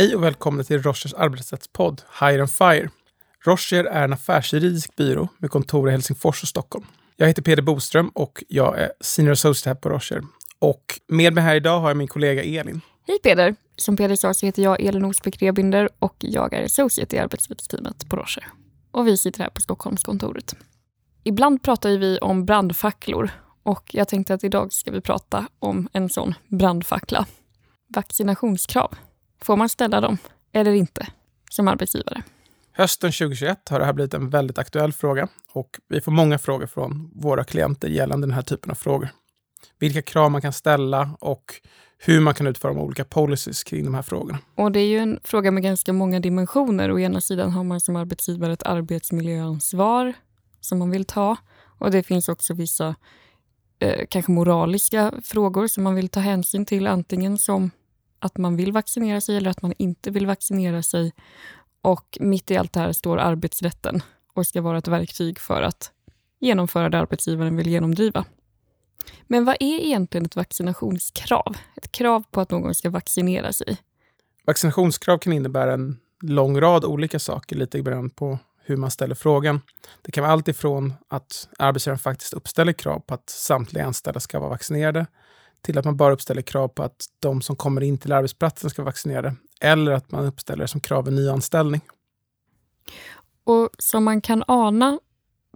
Hej och välkomna till Rochers arbetsrättspodd Hire and Fire. Rocher är en affärsjuridisk byrå med kontor i Helsingfors och Stockholm. Jag heter Peder Boström och jag är Senior Associate här på Rocher. Och med mig här idag har jag min kollega Elin. Hej Peder! Som Peder sa så heter jag Elin Osbeck Rebinder och jag är associate i arbetsrättsteamet på Rocher. Och vi sitter här på Stockholmskontoret. Ibland pratar vi om brandfacklor och jag tänkte att idag ska vi prata om en sån brandfackla. Vaccinationskrav. Får man ställa dem eller inte som arbetsgivare? Hösten 2021 har det här blivit en väldigt aktuell fråga och vi får många frågor från våra klienter gällande den här typen av frågor. Vilka krav man kan ställa och hur man kan utforma olika policies kring de här frågorna. Och Det är ju en fråga med ganska många dimensioner. Å ena sidan har man som arbetsgivare ett arbetsmiljöansvar som man vill ta. Och Det finns också vissa eh, kanske moraliska frågor som man vill ta hänsyn till. Antingen som att man vill vaccinera sig eller att man inte vill vaccinera sig. Och mitt i allt det här står arbetsrätten och ska vara ett verktyg för att genomföra det arbetsgivaren vill genomdriva. Men vad är egentligen ett vaccinationskrav? Ett krav på att någon ska vaccinera sig? Vaccinationskrav kan innebära en lång rad olika saker, lite beroende på hur man ställer frågan. Det kan vara allt ifrån att arbetsgivaren faktiskt uppställer krav på att samtliga anställda ska vara vaccinerade, till att man bara uppställer krav på att de som kommer in till arbetsplatsen ska vara vaccinerade, eller att man uppställer det som krav vid nyanställning. Och som man kan ana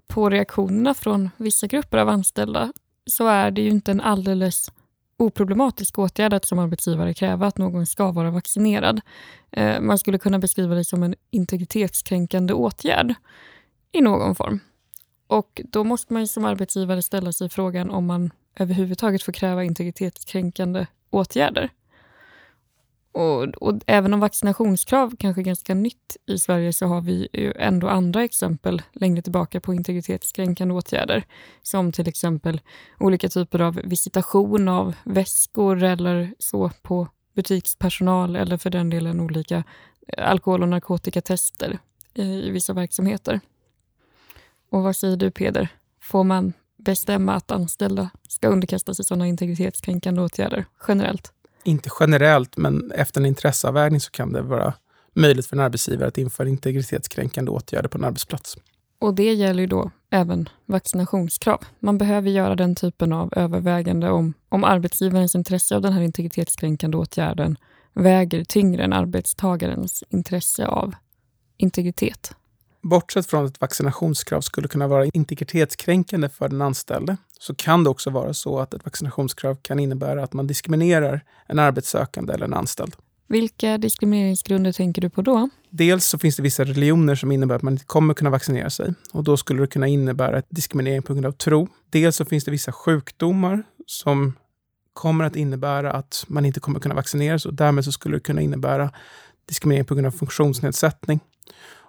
på reaktionerna från vissa grupper av anställda så är det ju inte en alldeles oproblematisk åtgärd att som arbetsgivare kräva att någon ska vara vaccinerad. Eh, man skulle kunna beskriva det som en integritetskränkande åtgärd i någon form. Och då måste man som arbetsgivare ställa sig frågan om man överhuvudtaget får kräva integritetskränkande åtgärder. Och, och, även om vaccinationskrav kanske är ganska nytt i Sverige så har vi ju ändå andra exempel längre tillbaka på integritetskränkande åtgärder. Som till exempel olika typer av visitation av väskor eller så på butikspersonal eller för den delen olika eh, alkohol och narkotikatester i, i vissa verksamheter. Och vad säger du Peder? Får man bestämma att anställda ska underkasta sig sådana integritetskränkande åtgärder generellt? inte generellt, men efter en intresseavvägning så kan det vara möjligt för en arbetsgivare att införa integritetskränkande åtgärder på en arbetsplats. Och det gäller ju då även vaccinationskrav. Man behöver göra den typen av övervägande om, om arbetsgivarens intresse av den här integritetskränkande åtgärden väger tyngre än arbetstagarens intresse av integritet. Bortsett från att vaccinationskrav skulle kunna vara integritetskränkande för den anställde så kan det också vara så att ett vaccinationskrav kan innebära att man diskriminerar en arbetssökande eller en anställd. Vilka diskrimineringsgrunder tänker du på då? Dels så finns det vissa religioner som innebär att man inte kommer kunna vaccinera sig och då skulle det kunna innebära diskriminering på grund av tro. Dels så finns det vissa sjukdomar som kommer att innebära att man inte kommer kunna vaccinera sig och därmed så skulle det kunna innebära diskriminering på grund av funktionsnedsättning.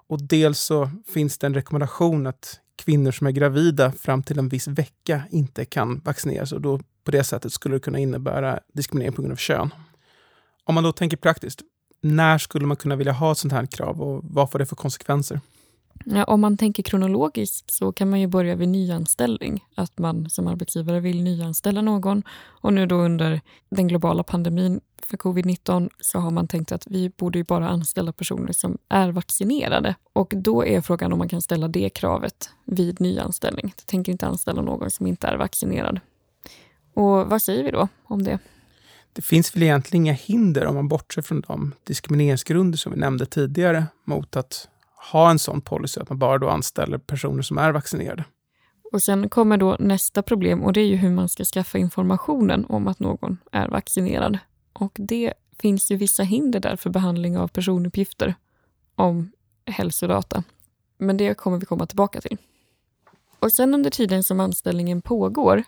Och dels så finns det en rekommendation att kvinnor som är gravida fram till en viss vecka inte kan vaccineras och då på det sättet skulle det kunna innebära diskriminering på grund av kön. Om man då tänker praktiskt, när skulle man kunna vilja ha ett sånt här krav och vad får det för konsekvenser? Ja, om man tänker kronologiskt så kan man ju börja vid nyanställning. Att man som arbetsgivare vill nyanställa någon. Och nu då under den globala pandemin för covid-19 så har man tänkt att vi borde ju bara anställa personer som är vaccinerade. Och då är frågan om man kan ställa det kravet vid nyanställning. Jag tänker inte anställa någon som inte är vaccinerad. Och vad säger vi då om det? Det finns väl egentligen inga hinder om man bortser från de diskrimineringsgrunder som vi nämnde tidigare mot att ha en sån policy att man bara då anställer personer som är vaccinerade. Och sen kommer då nästa problem och det är ju hur man ska skaffa informationen om att någon är vaccinerad. Och det finns ju vissa hinder där för behandling av personuppgifter om hälsodata. Men det kommer vi komma tillbaka till. Och sen under tiden som anställningen pågår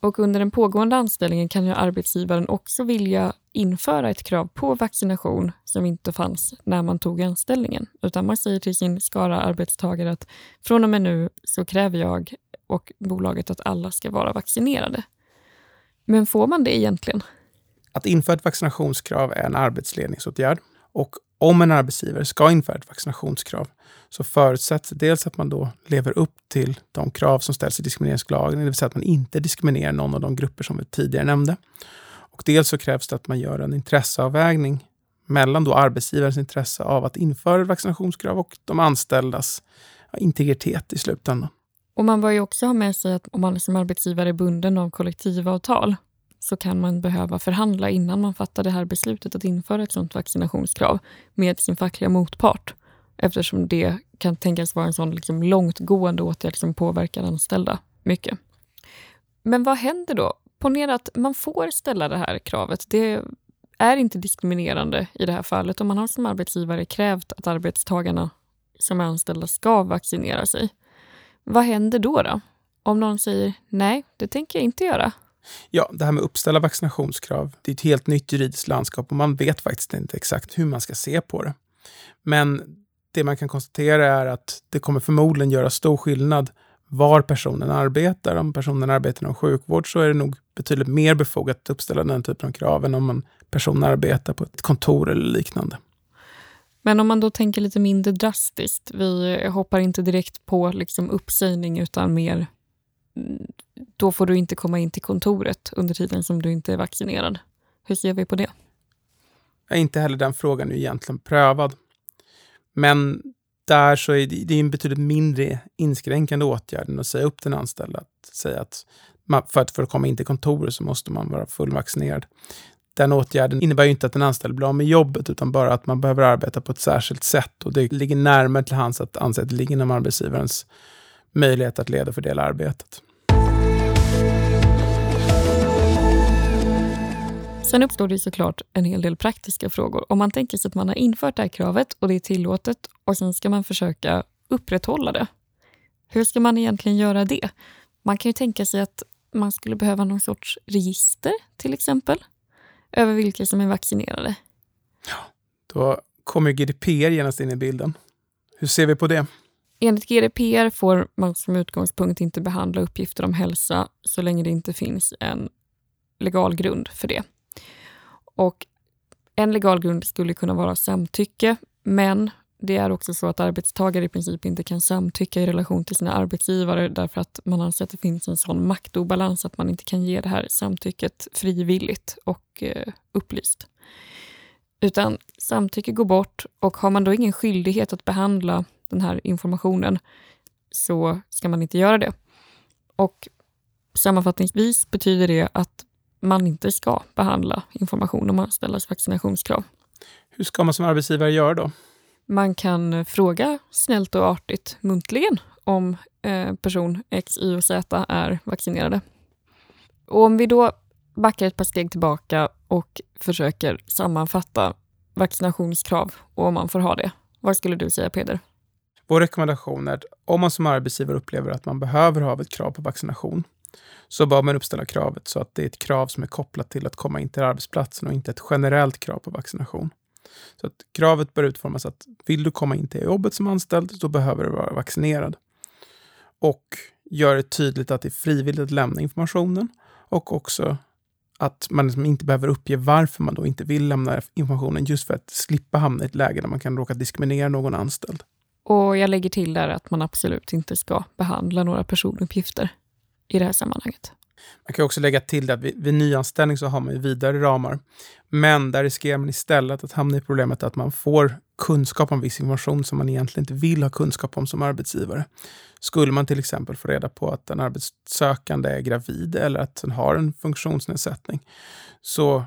och under den pågående anställningen kan ju arbetsgivaren också vilja införa ett krav på vaccination som inte fanns när man tog anställningen. Utan man säger till sin skara arbetstagare att från och med nu så kräver jag och bolaget att alla ska vara vaccinerade. Men får man det egentligen? Att införa ett vaccinationskrav är en arbetsledningsåtgärd. Och om en arbetsgivare ska införa ett vaccinationskrav så förutsätts dels att man då lever upp till de krav som ställs i diskrimineringslagen, det vill säga att man inte diskriminerar någon av de grupper som vi tidigare nämnde. Och dels så krävs det att man gör en intresseavvägning mellan då arbetsgivarens intresse av att införa ett vaccinationskrav och de anställdas integritet i slutändan. Och man bör ju också ha med sig att om man som arbetsgivare är bunden av kollektivavtal så kan man behöva förhandla innan man fattar det här beslutet att införa ett sådant vaccinationskrav med sin fackliga motpart eftersom det kan tänkas vara en sån liksom långtgående åtgärd som påverkar anställda mycket. Men vad händer då? Ponera att man får ställa det här kravet. Det är inte diskriminerande i det här fallet om man har som arbetsgivare krävt att arbetstagarna som är anställda ska vaccinera sig. Vad händer då, då? Om någon säger nej, det tänker jag inte göra. Ja, det här med uppställa vaccinationskrav, det är ett helt nytt juridiskt landskap och man vet faktiskt inte exakt hur man ska se på det. Men det man kan konstatera är att det kommer förmodligen göra stor skillnad var personen arbetar. Om personen arbetar inom sjukvård så är det nog betydligt mer befogat att uppställa den typen av krav än om en person arbetar på ett kontor eller liknande. Men om man då tänker lite mindre drastiskt, vi hoppar inte direkt på liksom uppsägning utan mer då får du inte komma in till kontoret under tiden som du inte är vaccinerad. Hur ser vi på det? Inte heller den frågan är egentligen prövad. Men där så är det, det är en betydligt mindre inskränkande åtgärd än att säga upp den anställda. Att säga att man, för, att, för att komma in till kontoret så måste man vara fullvaccinerad. Den åtgärden innebär ju inte att den anställde blir av med jobbet utan bara att man behöver arbeta på ett särskilt sätt och det ligger närmare till hands att anse att det ligger inom arbetsgivarens möjlighet att leda och fördela arbetet. Sen uppstår det såklart en hel del praktiska frågor. Om man tänker sig att man har infört det här kravet och det är tillåtet och sen ska man försöka upprätthålla det. Hur ska man egentligen göra det? Man kan ju tänka sig att man skulle behöva någon sorts register till exempel över vilka som är vaccinerade. Ja, då kommer GDPR genast in i bilden. Hur ser vi på det? Enligt GDPR får man som utgångspunkt inte behandla uppgifter om hälsa så länge det inte finns en legal grund för det. Och en legal grund skulle kunna vara samtycke, men det är också så att arbetstagare i princip inte kan samtycka i relation till sina arbetsgivare därför att man anser att det finns en sån maktobalans att man inte kan ge det här samtycket frivilligt och eh, upplyst. Utan samtycke går bort och har man då ingen skyldighet att behandla den här informationen så ska man inte göra det. Och sammanfattningsvis betyder det att man inte ska behandla information om anställdas vaccinationskrav. Hur ska man som arbetsgivare göra då? Man kan fråga snällt och artigt muntligen om eh, person X, Y och Z är vaccinerade. Och om vi då backar ett par steg tillbaka och försöker sammanfatta vaccinationskrav och om man får ha det. Vad skulle du säga Peder? Vår rekommendation är att om man som arbetsgivare upplever att man behöver ha ett krav på vaccination så bör man uppställa kravet så att det är ett krav som är kopplat till att komma in till arbetsplatsen och inte ett generellt krav på vaccination. Så att kravet bör utformas att vill du komma in till jobbet som anställd, då behöver du vara vaccinerad. Och gör det tydligt att det är frivilligt att lämna informationen och också att man liksom inte behöver uppge varför man då inte vill lämna informationen just för att slippa hamna i ett läge där man kan råka diskriminera någon anställd. Och jag lägger till där att man absolut inte ska behandla några personuppgifter i det här sammanhanget. Man kan också lägga till att vid, vid nyanställning så har man ju vidare ramar. Men där riskerar man istället att hamna i problemet att man får kunskap om viss information som man egentligen inte vill ha kunskap om som arbetsgivare. Skulle man till exempel få reda på att en arbetssökande är gravid eller att den har en funktionsnedsättning så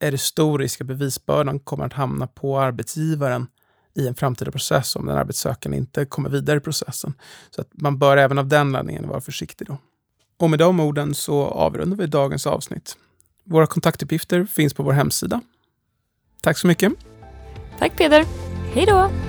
är det stor risk att bevisbördan kommer att hamna på arbetsgivaren i en framtida process om den arbetssökande inte kommer vidare i processen. Så att man bör även av den anledningen vara försiktig. Då. Och med de orden så avrundar vi dagens avsnitt. Våra kontaktuppgifter finns på vår hemsida. Tack så mycket. Tack Peder. Hej då!